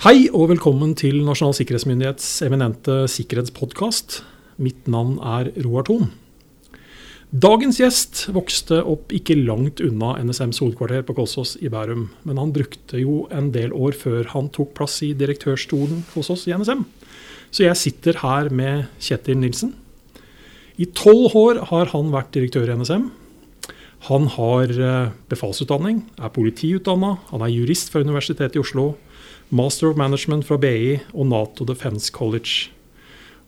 Hei og velkommen til Nasjonal sikkerhetsmyndighets eminente sikkerhetspodkast. Mitt navn er Roar Thon. Dagens gjest vokste opp ikke langt unna NSMs hovedkvarter på Kolsås i Bærum. Men han brukte jo en del år før han tok plass i direktørstolen hos oss i NSM. Så jeg sitter her med Kjetil Nilsen. I tolv år har han vært direktør i NSM. Han har eh, befalsutdanning, er politiutdanna, han er jurist fra Universitetet i Oslo, master of management fra BI og Nato Defence College.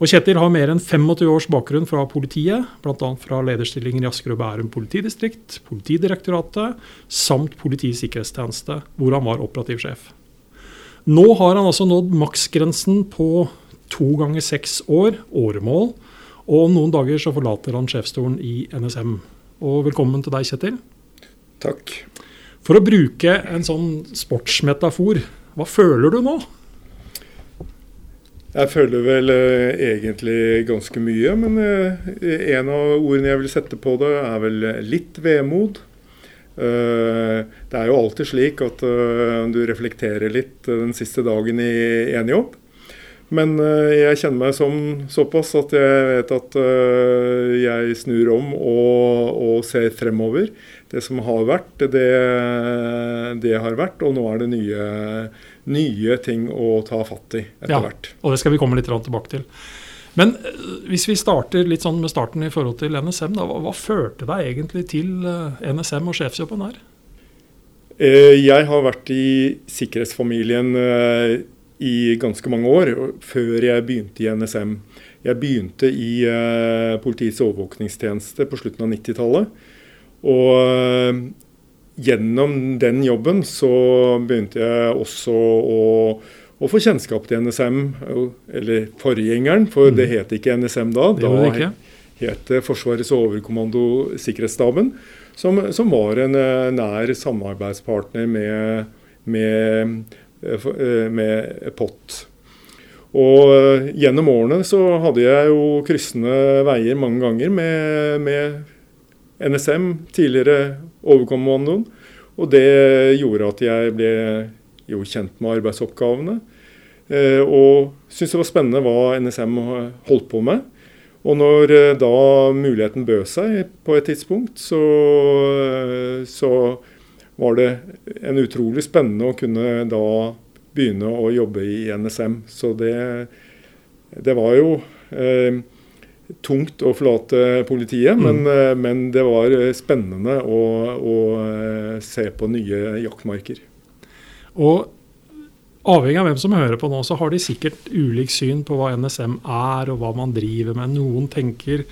Og Kjetil har mer enn 25 års bakgrunn fra politiet, bl.a. fra lederstillinger i Asker og Bærum politidistrikt, Politidirektoratet samt Politiets sikkerhetstjeneste, hvor han var operativ sjef. Nå har han altså nådd maksgrensen på to ganger seks år, åremål, og om noen dager så forlater han sjefsstolen i NSM. Og velkommen til deg, Kjetil. Takk. For å bruke en sånn sportsmetafor, hva føler du nå? Jeg føler vel eh, egentlig ganske mye, men eh, en av ordene jeg vil sette på det, er vel litt vemod. Eh, det er jo alltid slik at du reflekterer litt den siste dagen i en jobb. Men jeg kjenner meg som såpass at jeg vet at jeg snur om og, og ser fremover. Det som har vært, det, det har vært, og nå er det nye nye ting å ta fatt i etter Ja. hvert. Og det skal vi komme litt tilbake til. Men eh, hvis vi starter litt sånn med starten i forhold til NSM, da, hva, hva førte deg egentlig til eh, NSM og sjefsjobben her? Eh, Jeg har vært i sikkerhetsfamilien i ganske mange år, før jeg begynte i NSM. Jeg begynte i Politiets overvåkningstjeneste på slutten av 90-tallet. Og eh, gjennom den jobben så begynte jeg også å, å få kjennskap til NSM, eller forgjengeren, for det het ikke NSM da. Da het det Forsvarets overkommando Sikkerhetsstaben, som, som var en eh, nær samarbeidspartner med, med, eh, med POT. Og gjennom årene så hadde jeg jo kryssende veier mange ganger med, med NSM, tidligere overkommandoen. Og det gjorde at jeg ble jo kjent med arbeidsoppgavene. eh, Og syntes det var spennende hva NSM holdt på med. Og når eh, da muligheten bød seg på et tidspunkt, så, eh, så var det en utrolig spennende å kunne da begynne å jobbe i NSM. Så det, det var jo eh, tungt å forlate politiet, Mm. men, eh, men det var eh, spennende å, å eh, se på nye jaktmarker. Og avhengig av hvem som hører på nå, så har de sikkert ulik syn på hva NSM er og hva man driver med. Noen tenker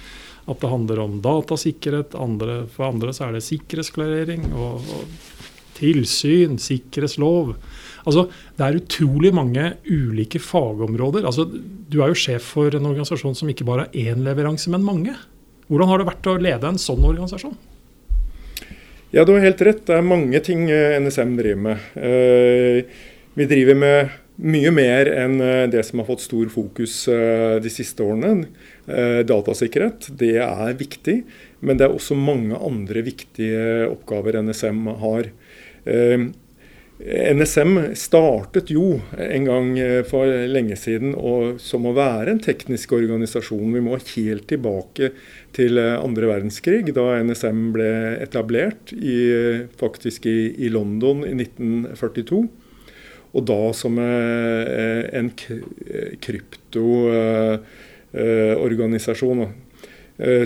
at det handler om datasikkerhet, andre, for andre så er det sikkerhetsklarering og, og tilsyn, sikkerhetslov. Altså, Det er utrolig mange ulike fagområder. Altså, Du er jo sjef for en organisasjon som ikke bare har én leveranse, men mange. Hvordan har det vært å lede en sånn organisasjon? Ja, du har helt rett. Det er mange ting eh, NSM driver med. Eh, Vi driver med mye mer enn eh, det som har fått stor fokus de siste årene. Datasikkerhet, det er viktig, men det er også mange andre viktige oppgaver NSM har. Eh, NSM startet jo en gang eh, for lenge siden og, som å være en teknisk organisasjon. Vi må helt tilbake til eh, andre verdenskrig, da NSM ble etablert i, faktisk i, i London i 1942. Og da som en kryptoorganisasjon.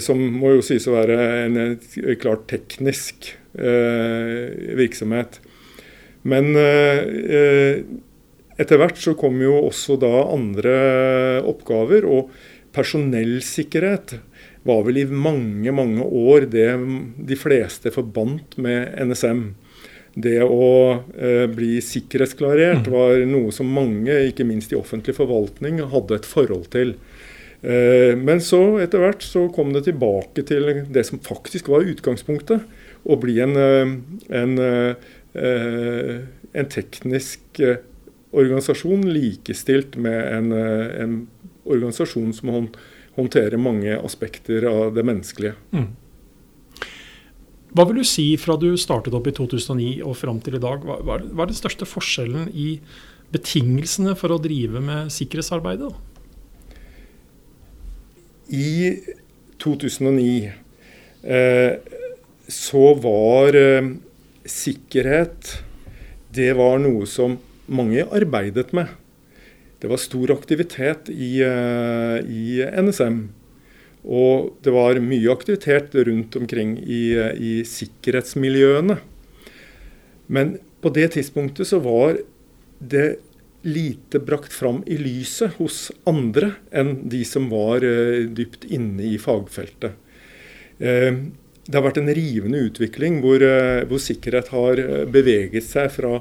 Som må jo sies å være en klart teknisk eh, virksomhet. Men eh, etter hvert så kom jo også da andre oppgaver, og personellsikkerhet var vel i mange, mange år det de fleste forbandt med NSM. Det å eh, bli sikkerhetsklarert var noe som mange, ikke minst i offentlig forvaltning, hadde et forhold til. Eh, men så etter hvert så kom det tilbake til det som faktisk var utgangspunktet. Å bli en, eh, en, eh, en teknisk eh, organisasjon likestilt med en, en organisasjon som håndterer mange aspekter av det menneskelige. Mm. Hva vil du si fra du startet opp i 2009 og fram til i dag? Hva hva er den største forskjellen i betingelsene for å drive med sikkerhetsarbeidet? I 2009 eh, så var eh, sikkerhet Det var noe som mange arbeidet med. Det var stor aktivitet i, eh, i NSM. Og det var mye aktivitet rundt omkring i, i sikkerhetsmiljøene. Men på det tidspunktet så var det lite brakt fram i lyset hos andre enn de som var uh, dypt inne i fagfeltet. Uh, det har vært en rivende utvikling hvor, uh, hvor, sikkerhet har beveget seg fra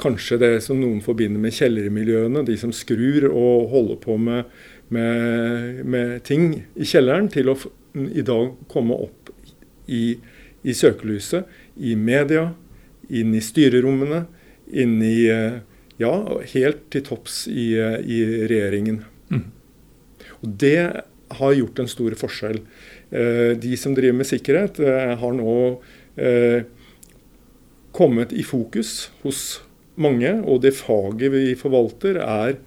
kanskje det som noen forbinder med kjellermiljøene, de som skrur og holder på med, med, med ting i kjelleren, til å i dag komme opp i, i søkelyset, i media, inn i styrerommene, inn i ja, helt til topps i, i regjeringen. Mm. Og Det har gjort en stor forskjell. Eh, de som driver med sikkerhet, eh, har nå eh, kommet i fokus hos mange. Og det faget vi forvalter, er,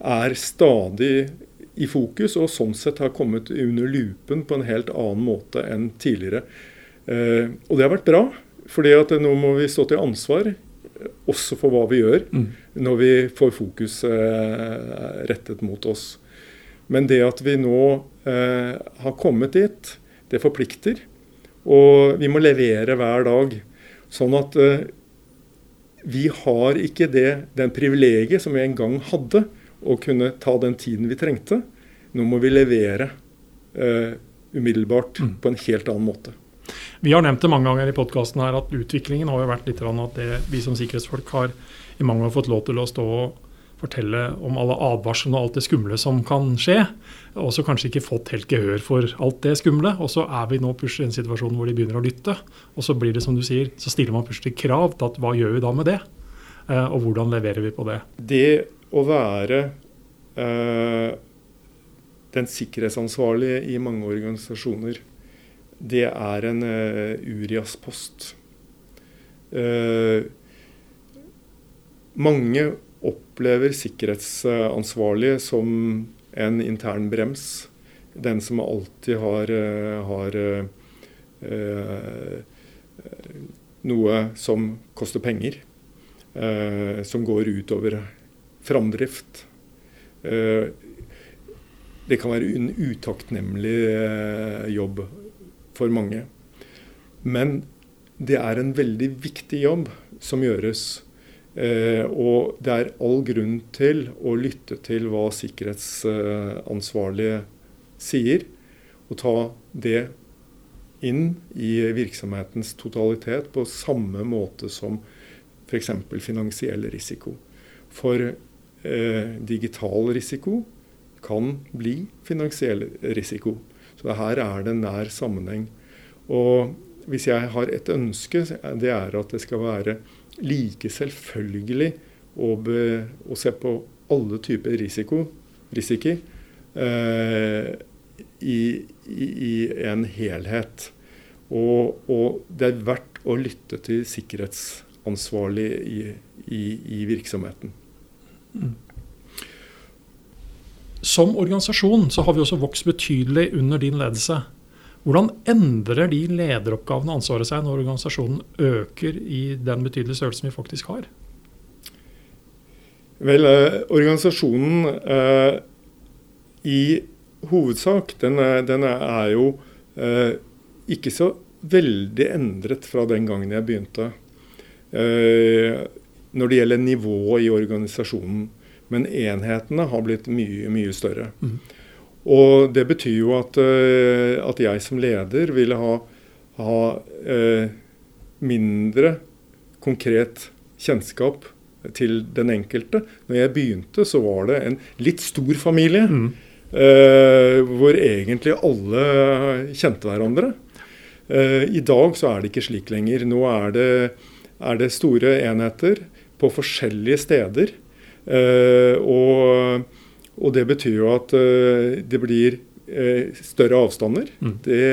er stadig i fokus, og sånn sett har kommet under lupen på en helt annen måte enn tidligere. Og det har vært bra, fordi at nå må vi stå til ansvar også for hva vi gjør, mm. når vi får fokus rettet mot oss. Men det at vi nå eh, har kommet dit, det forplikter. Og vi må levere hver dag. Sånn at eh, vi har ikke det, den privilegiet som vi en gang hadde, å kunne ta den tiden vi trengte. Nå må vi levere eh, umiddelbart mm. på en helt annen måte. Vi har nevnt det mange ganger i podkasten her at utviklingen har jo vært litt at det, vi som sikkerhetsfolk har i mange år fått lov til å stå og fortelle om alle advarslene og alt det skumle som kan skje. Og så kanskje ikke fått helt gehør for alt det skumle. Og så er vi nå plutselig i en situasjon hvor de begynner å lytte. Og så blir det som du sier, så stiller man plutselig krav til at hva gjør vi da med det? Eh, og hvordan leverer vi på det? Det å være eh, den sikkerhetsansvarlige i mange organisasjoner det er en uh, Urias-post. Uh, mange opplever sikkerhetsansvarlige som en intern brems. Den som alltid har, har eh, noe som koster penger. som går utover framdrift. det kan være en utakknemlig jobb for mange. Men det er en veldig viktig jobb som gjøres. Eh, og det er all grunn til å lytte til hva sikkerhetsansvarlige sier, og ta det inn i virksomhetens totalitet på samme måte som f.eks. finansiell risiko. For eh, digital risiko kan bli finansiell risiko. Så her er det nær sammenheng. Og hvis jeg har et ønske, det er at det skal være like selvfølgelig å, be, å se på alle typer risiko, risiki eh, i, i, i, en helhet. Og, og, det er verdt å lytte til sikkerhetsansvarlig i, i virksomheten. Mm. Som organisasjon så har vi også vokst betydelig under din ledelse. Hvordan endrer de lederoppgavene og ansvaret seg når organisasjonen øker i den betydelige størrelsen vi faktisk har? Vel, eh, organisasjonen eh, i hovedsak, den er, den er jo eh, ikke så veldig endret fra den gangen jeg begynte. Eh, når det gjelder nivået i organisasjonen. Men enhetene har blitt mye, mye større. Mm. Og det betyr jo at, eh, at, jeg som leder ville ha, ha eh, mindre konkret kjennskap til den enkelte. Når jeg begynte, så var det en litt stor familie. Mm. Eh, hvor egentlig alle kjente hverandre. Eh, I dag så er det ikke slik lenger. Nå er det, er det store enheter på forskjellige steder. Eh, og, og, det betyr jo at eh, det blir eh, større avstander. Mm. Det,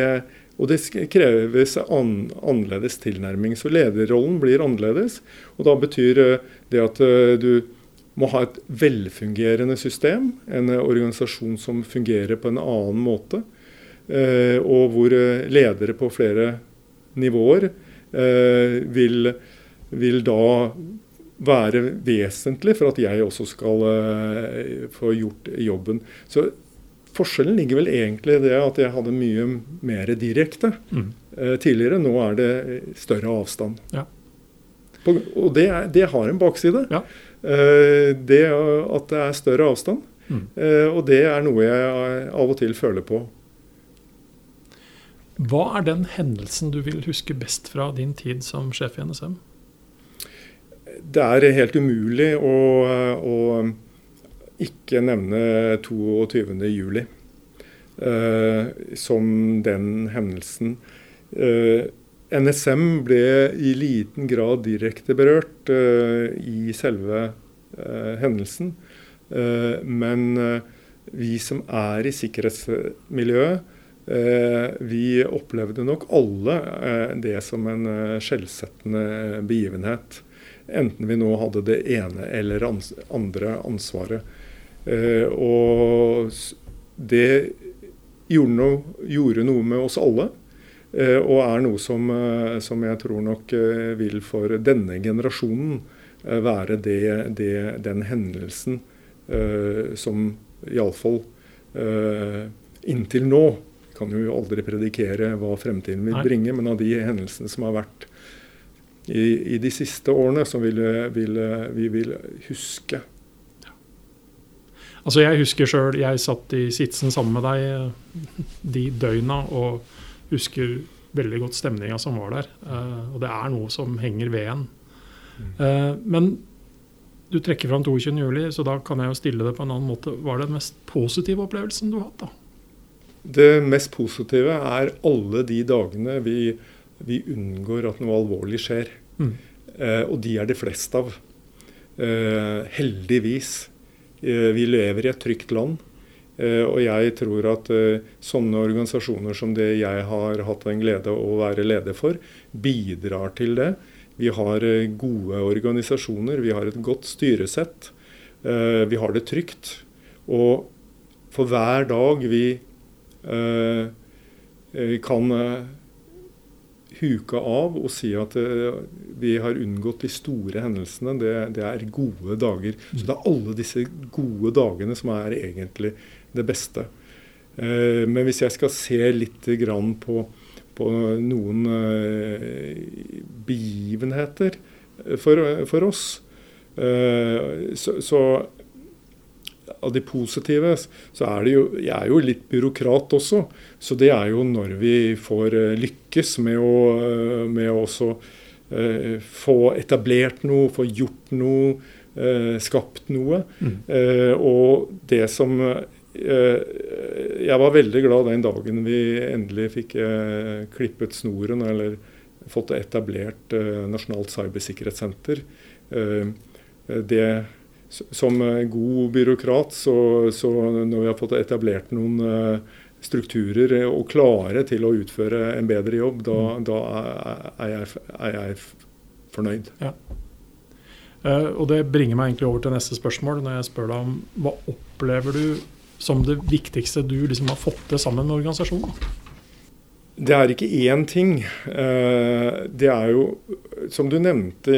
og det kreves an, annerledes tilnærming. Så lederrollen blir annerledes. Og da betyr det at du må ha et velfungerende system, en organisasjon som fungerer på en annen måte. Og hvor ledere på flere nivåer vil, vil da være vesentlig for at jeg også skal få gjort jobben. Så Forskjellen ligger vel egentlig i det at jeg hadde mye mer direkte mm. eh, tidligere. Nå er det større avstand. Ja. På, og det, er, det, har en bakside. Ja. Eh, det at det er større avstand. Mm. Eh, og det er noe jeg av og til føler på. Hva er den hendelsen du vil huske best fra din tid som sjef i NSM? Det er helt umulig å, å ikke nevne 22.07. Uh, som den hendelsen. Uh, eh, NSM ble i liten grad direkte berørt uh, i selve hendelsen. men vi som er i sikkerhetsmiljøet, vi opplevde nok alle det som en skjellsettende begivenhet. Enten vi nå hadde det ene eller andre ansvaret. Eh, og det gjorde noe, gjorde noe, med oss alle. Eh, og er noe som, eh, som, jeg tror nok vil for denne generasjonen være det, det, den hendelsen som iallfall inntil nå kan jo aldri predikere hva fremtiden vil bringe, men av de hendelsene som har vært i, i de siste årene, som vil, vil, vi vil huske Altså Jeg husker sjøl jeg satt i sitsen sammen med deg eh, de døgna og husker veldig godt stemninga som var der. Uh, og det er noe som henger ved en. Uh, men du trekker fram 22.07, så da kan jeg jo stille det på en annen måte. Hva er den mest positive opplevelsen du har hatt? da? Det mest positive er alle de dagene vi, vi unngår at noe alvorlig skjer. Mm. Eh, og de er det flest av. heldigvis. Eh, vi lever i et trygt land. Eh, og jeg tror at eh, sånne organisasjoner som det jeg har hatt en glede å være leder for, bidrar til det. Vi har gode organisasjoner, vi har et godt styresett. Vi har det trygt. Og for hver dag vi kan huke av og si at uh, vi har unngått de store hendelsene. Det, det, er gode dager. Så det er alle disse gode dagene som er egentlig det beste. Uh, men hvis jeg skal se litt grann på, på noen uh, begivenheter for, for oss, så, så av de positive, så er det jo Jeg er jo litt byråkrat også. Så det er jo når vi får eh, lykkes med å, eh, med å også eh, få etablert noe, få gjort noe, eh, skapt noe. Mm. Eh, og det som Jeg var veldig glad den dagen vi endelig fikk klippet snoren, eller fått etablert Nasjonalt cybersikkerhetssenter. det som eh, god byråkrat, så, så, når vi har fått etablert noen eh, strukturer og klare til å utføre en bedre jobb, da, mm. da er, jeg, er, jeg, fornøyd. Ja. Og Det bringer meg egentlig over til neste spørsmål. når jeg spør deg om Hva opplever du som det viktigste du liksom har fått til sammen med organisasjonen? Det er ikke én ting. Det er jo som du nevnte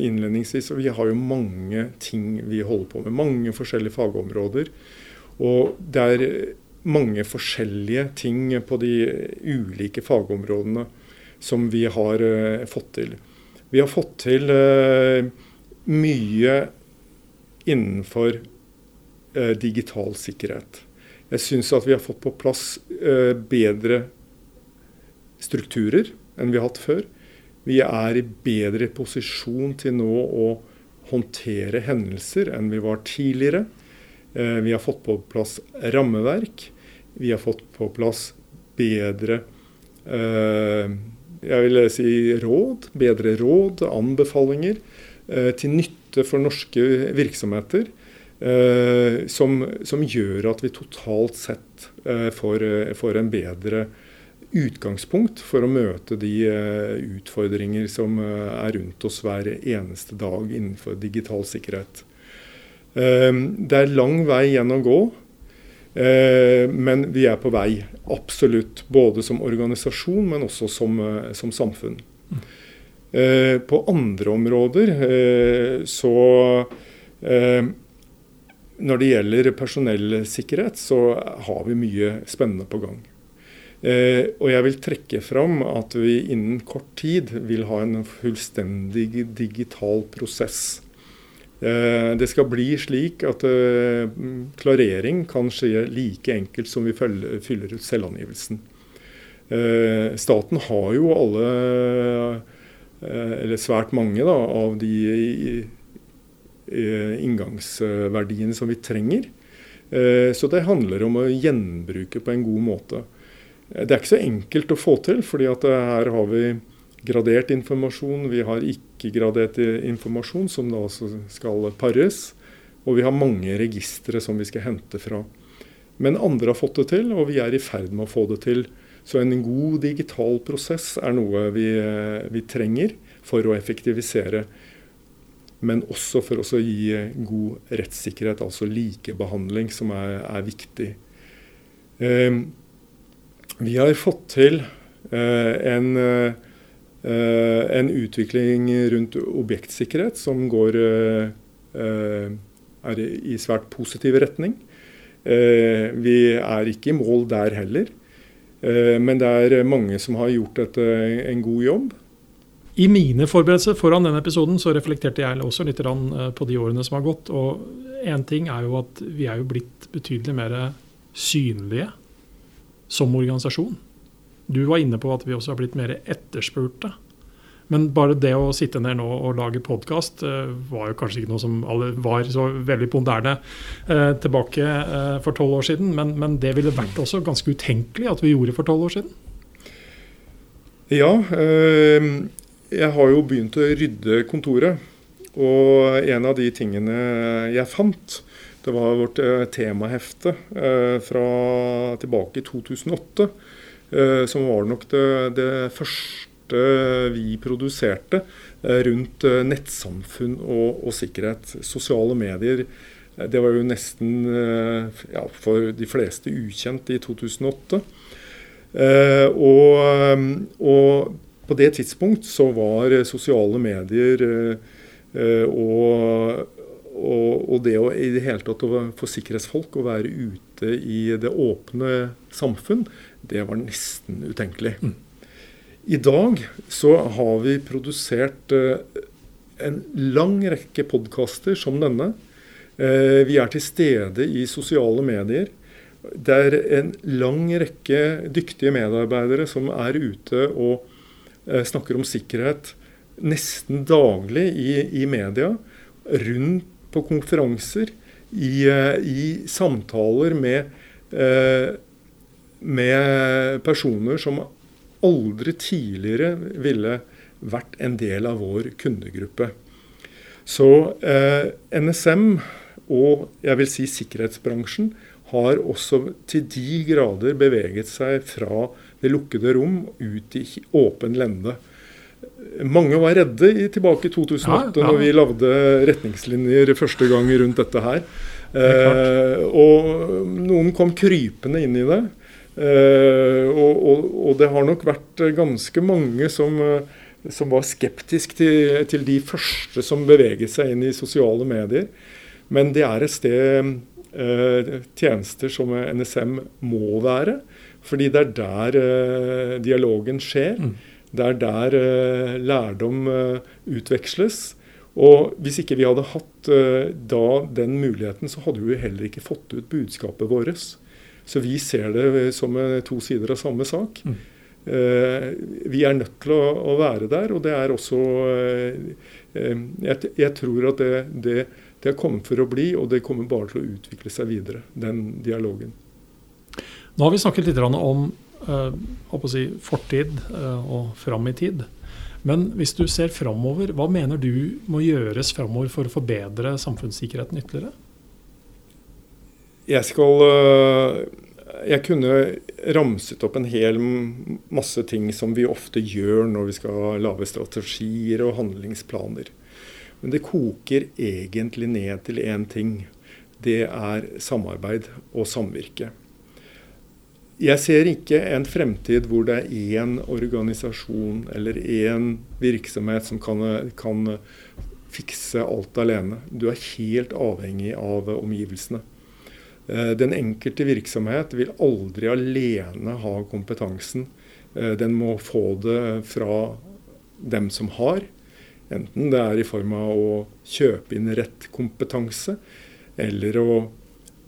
innledningsvis, vi har jo mange ting vi holder på med. Mange forskjellige fagområder. Og det er mange forskjellige ting på de ulike fagområdene som vi har fått til. Vi har fått til mye innenfor digital sikkerhet. Jeg syns at vi har fått på plass bedre strukturer enn vi har hatt før. Vi er i bedre posisjon til nå å håndtere hendelser enn vi var tidligere. Eh, vi har fått på plass rammeverk. Vi har fått på plass bedre eh, jeg vil si råd, bedre råd, anbefalinger, eh, til nytte for norske virksomheter. Som, som gjør at vi totalt sett får, får en bedre utgangspunkt for å møte de eh, utfordringer som eh, er rundt oss hver eneste dag innenfor digital sikkerhet. Det er lang vei igjen å gå, men vi er på vei. Absolutt. Både som organisasjon, men også som, som samfunn. På andre områder så Når det gjelder personellsikkerhet, så har vi mye spennende på gang. Eh, og jeg vil trekke fram at vi innen kort tid vil ha en fullstendig digital prosess. Eh, det skal bli slik at eh, klarering kan skje like enkelt som vi fyller ut selvangivelsen. Staten har jo alle, eller svært mange, da, av de inngangsverdiene som vi trenger. Så det handler om å gjenbruke på en god måte. Det er ikke så enkelt å få til, fordi at her har vi gradert informasjon, vi har ikke-gradert informasjon som da skal pares, og vi har mange registre som vi skal hente fra. Men andre har fått det til, og vi er i ferd med å få det til. Så en god digital prosess er noe vi, vi trenger for å effektivisere. Men også for å gi god rettssikkerhet, altså likebehandling, som er, er viktig. Um, vi har fått til eh, en, eh, en, utvikling rundt objektsikkerhet som går eh, er i svært positiv retning. vi er ikke i mål der heller. men det er mange som har gjort dette en god jobb. I mine forberedelser foran denne episoden så reflekterte jeg også litt på de årene som har gått. Og én ting er jo at vi er jo blitt betydelig mer synlige som organisasjon. Du var inne på at vi også har blitt mer etterspurte. Men bare det å sitte ned nå og lage podkast uh, var jo kanskje ikke noe som var så veldig ponderne uh, tilbake uh, for tolv år siden. Men, men, det ville vært også ganske utenkelig at vi gjorde for tolv år siden. Ja, jeg har jo begynt å rydde kontoret. Og en av de tingene jeg fant, det var vårt eh, temahefte eh, fra tilbake i 2008, eh, som var nok det, det første vi produserte rundt nettsamfunn og, og, sikkerhet. Sosiale medier det var jo nesten ja, for de fleste ukjent i 2008. Og, og, på det tidspunkt så var sosiale medier og og, og, det å i det hele tatt å få sikkerhetsfolk å være ute i det åpne samfunn, det var nesten utenkelig. Mm. I dag så har vi produsert eh, en lang rekke podkaster som denne. Eh, vi er til stede i sosiale medier. Det er en lang rekke dyktige medarbeidere som er ute og eh, snakker om sikkerhet nesten daglig i, i media rundt på konferanser, i, eh, i samtaler med, eh, med personer som aldri tidligere ville vært en del av vår kundegruppe. Så eh, NSM og jeg vil si sikkerhetsbransjen har også til de grader beveget seg fra det lukkede rom ut i åpen lende. Mange var redde i, tilbake i 2008 ja, ja. når vi lagde retningslinjer første gang rundt dette her. Eh, og noen kom krypende inn i det. Eh, og, og, og, det har nok vært ganske mange som, som var skeptiske til, til, de første som beveget seg inn i sosiale medier. Men det er et sted eh, tjenester som NSM må være. Fordi det er der eh, dialogen skjer. Mm. Det er der eh, lærdom eh, utveksles. Og hvis ikke vi hadde hatt eh, da den muligheten, så hadde vi heller ikke fått ut budskapet vårt. Så vi ser det som to sider av samme sak. Mm. Vi er nødt til å, å, være der, og det er også Jeg, jeg tror at det, det, det har kommet for å bli, og det kommer bare til å utvikle seg videre, den dialogen. Nå har vi snakket litt om si, fortid uh, og fram i tid. Men hvis du ser framover, hva mener du må gjøres framover for å forbedre samfunnssikkerheten ytterligere? Jeg skal uh, Jeg kunne ramset opp en hel masse ting som vi ofte gjør når vi skal lage strategier og handlingsplaner. Men det koker egentlig ned til én ting. Det er samarbeid og samvirke. Jeg ser ikke en fremtid hvor det er én organisasjon eller én virksomhet som kan, kan, fikse alt alene. Du er helt avhengig av omgivelsene. Eh, den enkelte virksomhet vil aldri alene ha kompetansen. Eh, den må få det fra dem som har, enten det er i form av å kjøpe inn rett kompetanse, eller å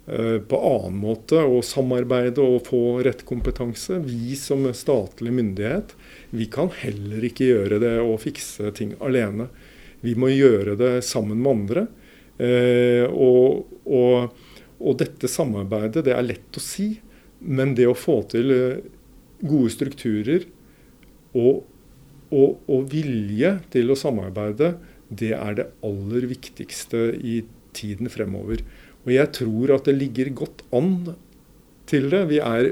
på annen måte å samarbeide og få rett kompetanse. Vi som statlig myndighet vi kan heller ikke gjøre det og fikse ting alene. Vi må gjøre det sammen med andre. Eh, og, og, og dette samarbeidet, det er lett å si, men det å få til eh, gode strukturer og, og vilje til å samarbeide, det er det aller viktigste i tiden fremover. Og jeg tror at det ligger godt an til det. Vi er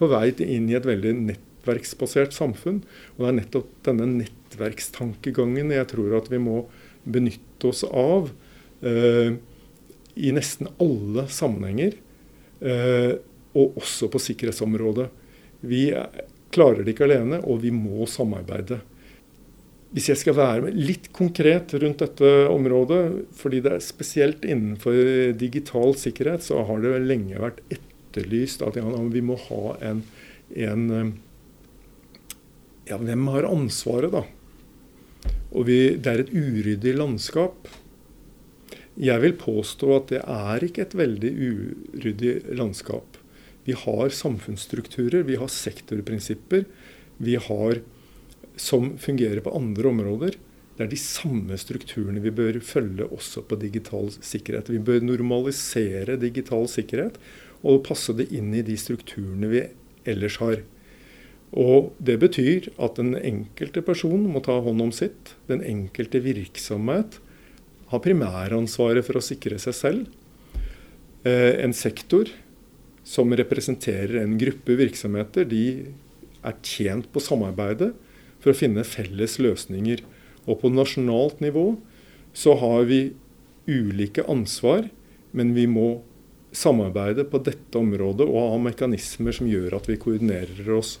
på vei inn i et veldig nettverksbasert samfunn. Og det er nettopp denne nettverkstankegangen jeg tror at vi må benytte oss av eh, i nesten alle sammenhenger. Eh, og også på sikkerhetsområdet. Vi klarer det ikke alene, og vi må samarbeide. Hvis jeg skal være litt konkret rundt dette området, fordi det er spesielt innenfor digital sikkerhet, så har det lenge vært etterlyst at ja, vi må ha en, en Ja, hvem har ansvaret, da? Og vi, det er et uryddig landskap. Jeg vil påstå at det er ikke et veldig uryddig landskap. Vi har samfunnsstrukturer, vi har sektorprinsipper. Vi har som fungerer på andre områder. Det er de samme strukturene vi bør følge også på digital sikkerhet. Vi bør normalisere digital sikkerhet og passe det inn i de strukturene vi ellers har. Og Det betyr at den enkelte person må ta hånd om sitt. Den enkelte virksomhet har primæransvaret for å sikre seg selv. Eh, en sektor som representerer en gruppe virksomheter, de er tjent på samarbeidet for å finne felles løsninger. Og på nasjonalt nivå så har vi ulike ansvar, men vi må samarbeide på dette området og ha mekanismer som gjør at vi koordinerer oss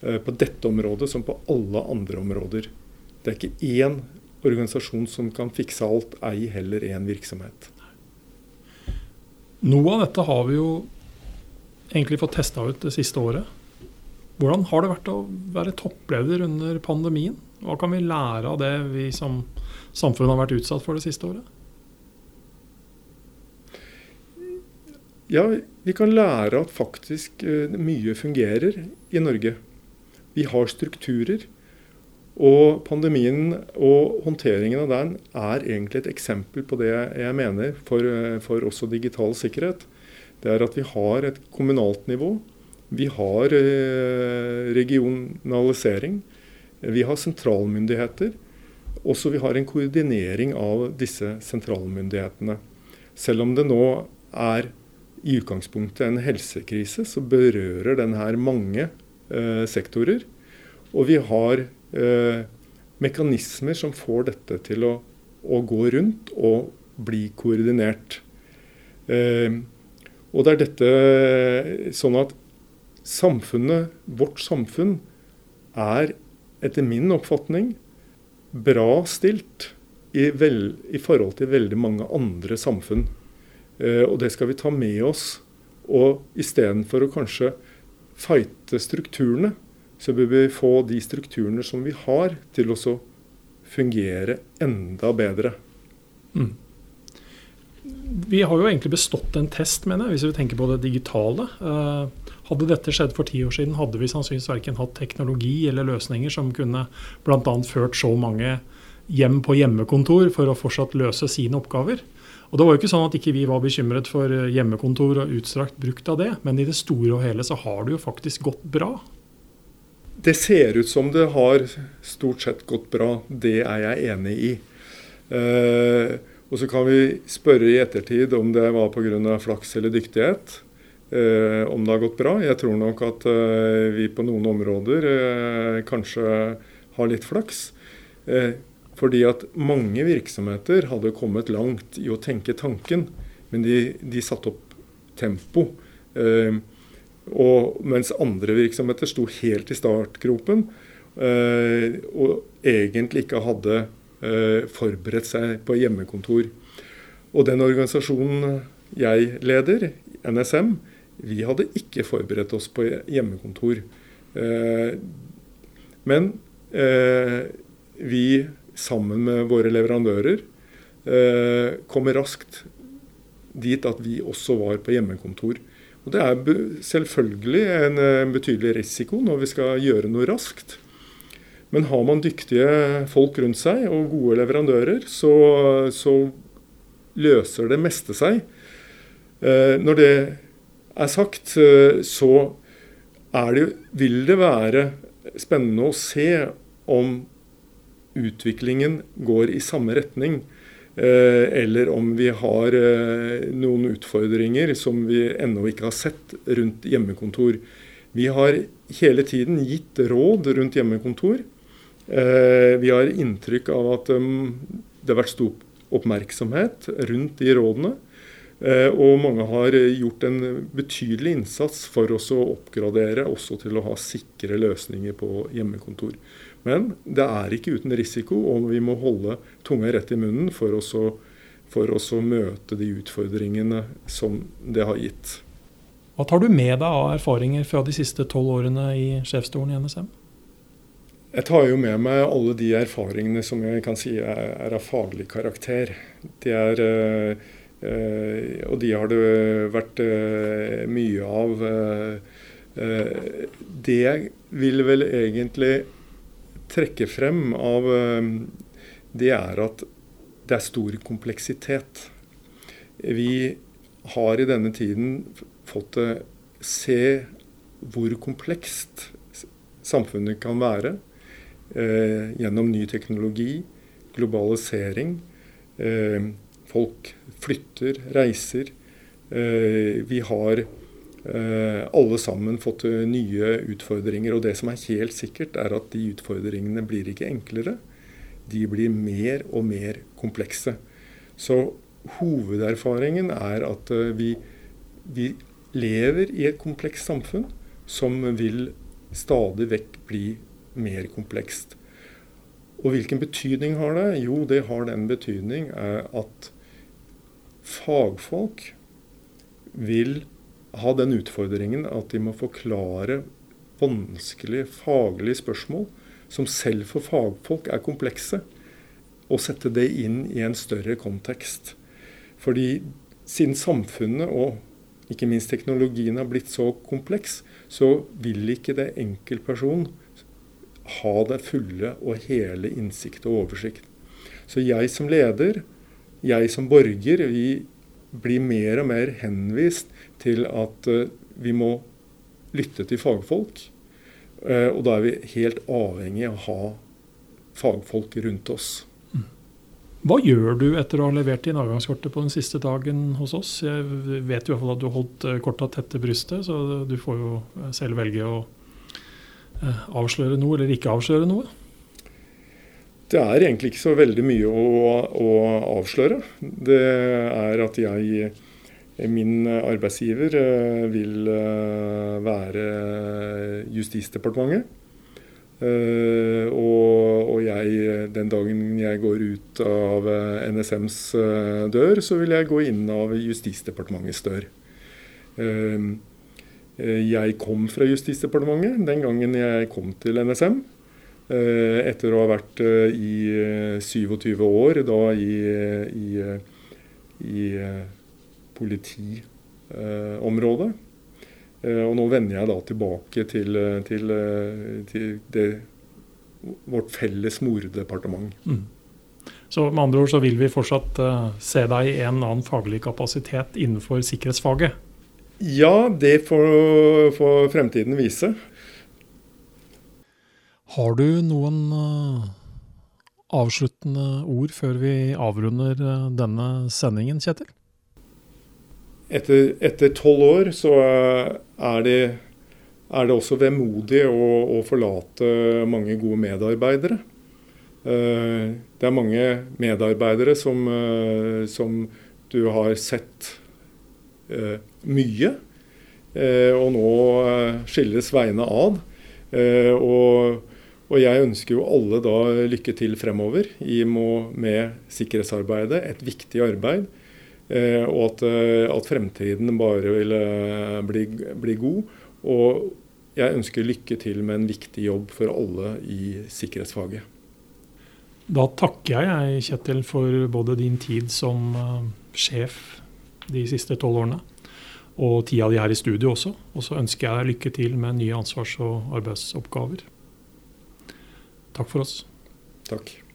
eh, på dette området som på alle andre områder. Det er ikke én organisasjon som kan fikse alt, ei heller én virksomhet. Noe av dette har vi jo egentlig fått testa ut det siste året. Hvordan har det vært å være toppleder under pandemien? Hva kan vi lære av det vi som samfunn har vært utsatt for det siste året? Ja, vi kan lære at faktisk eh, mye fungerer i Norge. Vi har strukturer. Og pandemien og håndteringen av den er egentlig et eksempel på det jeg mener for, eh, for også digital sikkerhet. Det er at vi har et kommunalt nivå vi har eh, regionalisering. Vi har sentralmyndigheter. Også vi har en koordinering av disse sentralmyndighetene. Selv om det nå er i utgangspunktet en helsekrise, så berører den her mange eh, sektorer. Og vi har eh, mekanismer som får dette til å, å, gå rundt og bli koordinert. Eh, og det er dette sånn at samfunnet, vårt samfunn, er etter min oppfatning bra stilt i, vel, i forhold til veldig mange andre samfunn. Eh, og det skal vi ta med oss. Og istedenfor å kanskje fighte strukturene, så bør vi få de strukturene som vi har, til å fungere enda bedre. Mm. Vi har jo egentlig bestått en test, mener jeg, hvis vi tenker på det digitale. Eh, hadde dette skjedd for ti år siden, hadde vi sannsynligvis verken hatt teknologi eller løsninger som kunne bl.a. ført så mange hjem på hjemmekontor for å fortsatt løse sine oppgaver. Og Det var jo ikke sånn at ikke vi var bekymret for hjemmekontor og utstrakt brukt av det, men i det store og hele så har det jo faktisk gått bra. Det ser ut som det har stort sett gått bra. Det er jeg enig i. Eh, og så kan vi spørre i ettertid om det var pga. flaks eller dyktighet. Eh, om det har gått bra. Jeg tror nok at eh, vi på noen områder eh, kanskje har litt flaks. Fordi at mange virksomheter hadde kommet langt i å tenke tanken, men de, de satte opp tempo. Eh, og mens andre virksomheter sto helt i startgropen eh, og egentlig ikke hadde eh, forberedt seg på hjemmekontor. Og den organisasjonen jeg leder, NSM, vi hadde ikke forberedt oss på hjemmekontor. Eh, men eh, vi, sammen med våre leverandører, kom kommer raskt dit at vi også var på hjemmekontor. Og Det er selvfølgelig en, betydelig risiko når vi skal gjøre noe raskt. Men har man dyktige folk rundt seg og gode leverandører, så, så løser det meste seg. Eh, når det er sagt, så så det, vil det være spennende å se om utviklingen går i samme retning. Eh, eller om vi har noen utfordringer som vi ennå ikke har sett rundt hjemmekontor. Vi har hele tiden gitt råd rundt hjemmekontor. Vi har inntrykk av at det har vært stor oppmerksomhet rundt de rådene. Eh, og mange har gjort en betydelig innsats for oss å oppgradere også til å ha sikre løsninger på hjemmekontor. Men det er ikke uten risiko, og vi må holde tunga rett i munnen for oss å, for oss å møte de utfordringene som det har gitt. Hva tar du med deg av erfaringer fra de siste tolv årene i sjefsstolen i NSM? Jeg tar jo med meg alle de erfaringene som jeg kan si er, av faglig karakter. Det er Eh, og de har det vært eh, mye av. Eh, det vil vel egentlig trekke frem av det er at det er stor kompleksitet. Vi har i denne tiden fått se hvor komplekst samfunnet kan være eh, gjennom ny teknologi, globalisering, eh, Folk flytter, reiser. Eh, vi har eh, alle sammen fått eh, nye utfordringer. Og det som er helt sikkert, er at de utfordringene blir ikke enklere. De blir mer og mer komplekse. Så hovederfaringen er at vi, vi lever i et komplekst samfunn som vil stadig vekk bli mer komplekst. Og hvilken betydning har det? Jo, det har den betydning at fagfolk vil ha den utfordringen at de må forklare vanskelige faglige spørsmål som selv for fagfolk er komplekse, og sette det inn i en større kontekst. Fordi siden samfunnet og ikke minst teknologien har blitt så kompleks, så vil ikke det enkeltperson ha det fulle og hele innsikt og oversikt. Så jeg som leder jeg som borger, vi blir mer og mer henvist til at uh, vi må lytte til fagfolk. Uh, og da er vi helt avhengig av å ha fagfolk rundt oss. Hva gjør du etter å ha levert inn avgangskortet på den siste dagen hos oss? Jeg vet i hvert fall at du holdt eh, korta tett til brystet, så du får jo selv velge å avsløre noe eller ikke avsløre noe. Det er egentlig ikke så veldig mye å, å avsløre. Det er at jeg, min arbeidsgiver, eh, vil eh, være Justisdepartementet. Uh, og, og, jeg, den dagen jeg går ut av NSMs dør, så vil jeg gå inn av Justisdepartementets dør. Jeg kom fra Justisdepartementet den gangen jeg kom til NSM. Eh, etter å ha vært eh, i 27 eh, år da i, i, i politiområdet. Og nå vender jeg da tilbake til, til, til det, vårt felles mordepartement. Mm. Så med andre ord så vil vi fortsatt se deg i en annen faglig kapasitet innenfor sikkerhetsfaget? Ja, det får, får fremtiden vise. Har du noen uh, avsluttende ord før vi avrunder uh, denne sendingen, Kjetil? Etter tolv år så er det, er det også vemodig å, å, forlate mange gode medarbeidere. Det er mange medarbeidere som, som du har sett mye, og nå skilles veiene av. Og og jeg ønsker jo alle da lykke til fremover i med sikkerhetsarbeidet. Et viktig arbeid. Eh, og at, eh, at, fremtiden bare vil eh, bli, bli, god. Og jeg ønsker lykke til med en viktig jobb for alle i sikkerhetsfaget. Da takker jeg Kjetil for både din tid som sjef de siste tolv årene, og tida di her i studio også. Og så ønsker jeg deg lykke til med nye ansvars- og arbeidsoppgaver. Takk for oss. Takk.